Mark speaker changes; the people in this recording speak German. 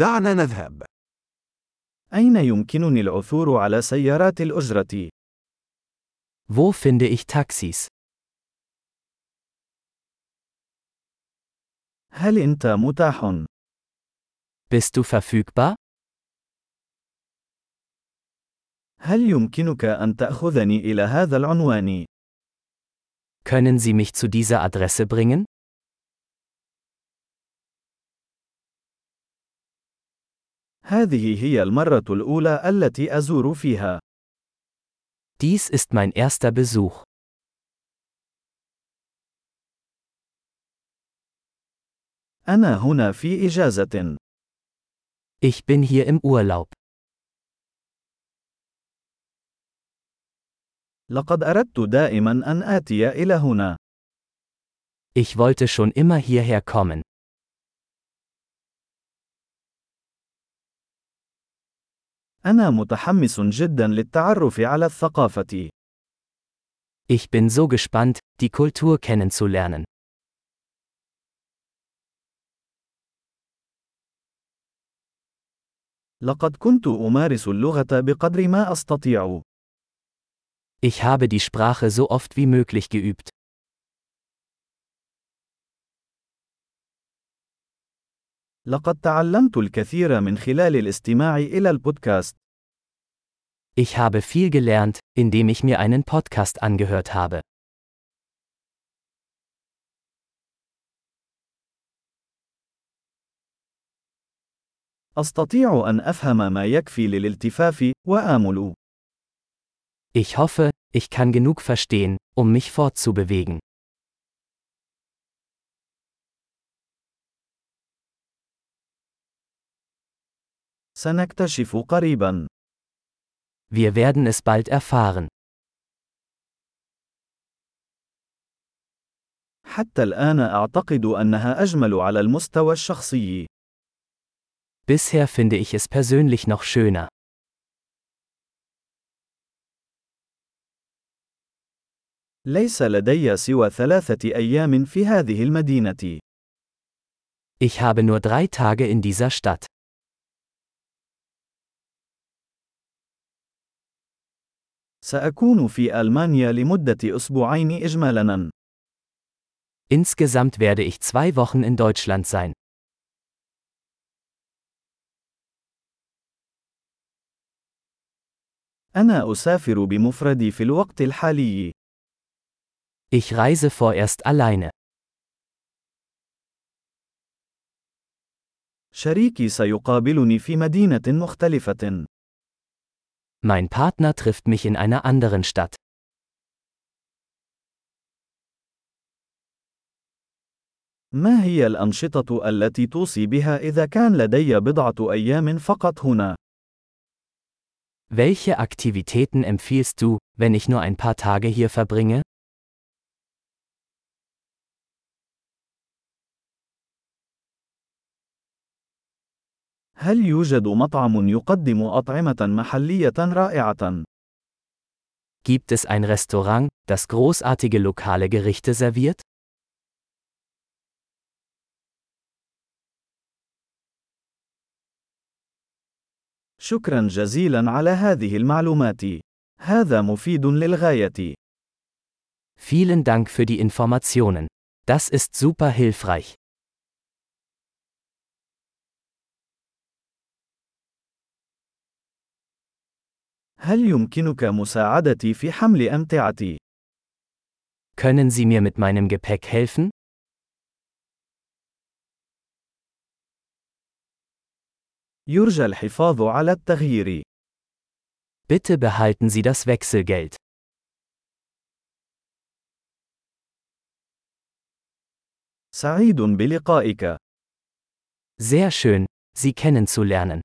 Speaker 1: دعنا نذهب.
Speaker 2: أين يمكنني العثور على سيارات الأجرة؟
Speaker 3: Wo finde ich Taxis?
Speaker 2: هل أنت متاح؟
Speaker 3: Bist du verfügbar?
Speaker 2: هل يمكنك أن تأخذني إلى هذا العنوان؟
Speaker 3: Können Sie mich zu dieser Adresse bringen?
Speaker 2: هذه هي المرة الأولى التي أزور فيها.
Speaker 3: Dies ist mein erster Besuch.
Speaker 2: أنا هنا في إجازة.
Speaker 3: Ich bin hier im Urlaub.
Speaker 2: لقد أردت دائما أن آتي إلى هنا.
Speaker 3: Ich wollte schon immer hierher kommen.
Speaker 2: أنا متحمس جدا للتعرف على الثقافة.
Speaker 3: Ich bin so gespannt, die Kultur kennenzulernen.
Speaker 2: لقد كنت أمارس اللغة بقدر ما أستطيع.
Speaker 3: Ich habe die Sprache so oft wie möglich geübt.
Speaker 2: لقد تعلمت الكثير من خلال الاستماع إلى البودكاست.
Speaker 3: Ich habe viel gelernt, indem ich mir einen Podcast angehört habe.
Speaker 2: أستطيع أن أفهم ما يكفي للالتفاف وآمل.
Speaker 3: Ich hoffe, ich kann genug verstehen, um mich fortzubewegen.
Speaker 2: سنكتشف قريبا.
Speaker 3: Wir werden es bald erfahren.
Speaker 2: حتى الآن أعتقد أنها أجمل على المستوى الشخصي.
Speaker 3: Bisher finde ich es persönlich noch schöner.
Speaker 2: ليس لدي سوى ثلاثة أيام في هذه المدينة.
Speaker 3: Ich habe nur drei Tage in dieser Stadt.
Speaker 2: سأكون في ألمانيا لمدة أسبوعين إجمالاً.
Speaker 3: Insgesamt werde ich zwei Wochen in Deutschland sein.
Speaker 2: أنا أسافر بمفردي في الوقت الحالي.
Speaker 3: Ich reise vorerst alleine.
Speaker 2: شريكي سيقابلني في مدينة مختلفة.
Speaker 3: Mein Partner trifft mich in einer anderen Stadt.
Speaker 2: ما هي الأنشطة التي توصي بها إذا كان لدي بضعة أيام فقط هنا؟
Speaker 3: Welche Aktivitäten empfiehlst du, wenn ich nur ein paar Tage hier verbringe?
Speaker 2: هل يوجد مطعم يقدم أطعمة محلية رائعة؟
Speaker 3: Gibt es ein Restaurant, das großartige lokale Gerichte serviert?
Speaker 2: شكرا جزيلا على هذه المعلومات. هذا مفيد للغاية.
Speaker 3: Vielen Dank für die Informationen. Das ist super hilfreich.
Speaker 2: هل يمكنك مساعدتي في حمل أمتعتي؟
Speaker 3: Können Sie mir mit meinem Gepäck helfen?
Speaker 2: يرجى الحفاظ على التغيير.
Speaker 3: Bitte behalten Sie das Wechselgeld.
Speaker 2: سعيد بلقائك.
Speaker 3: Sehr schön, Sie kennenzulernen.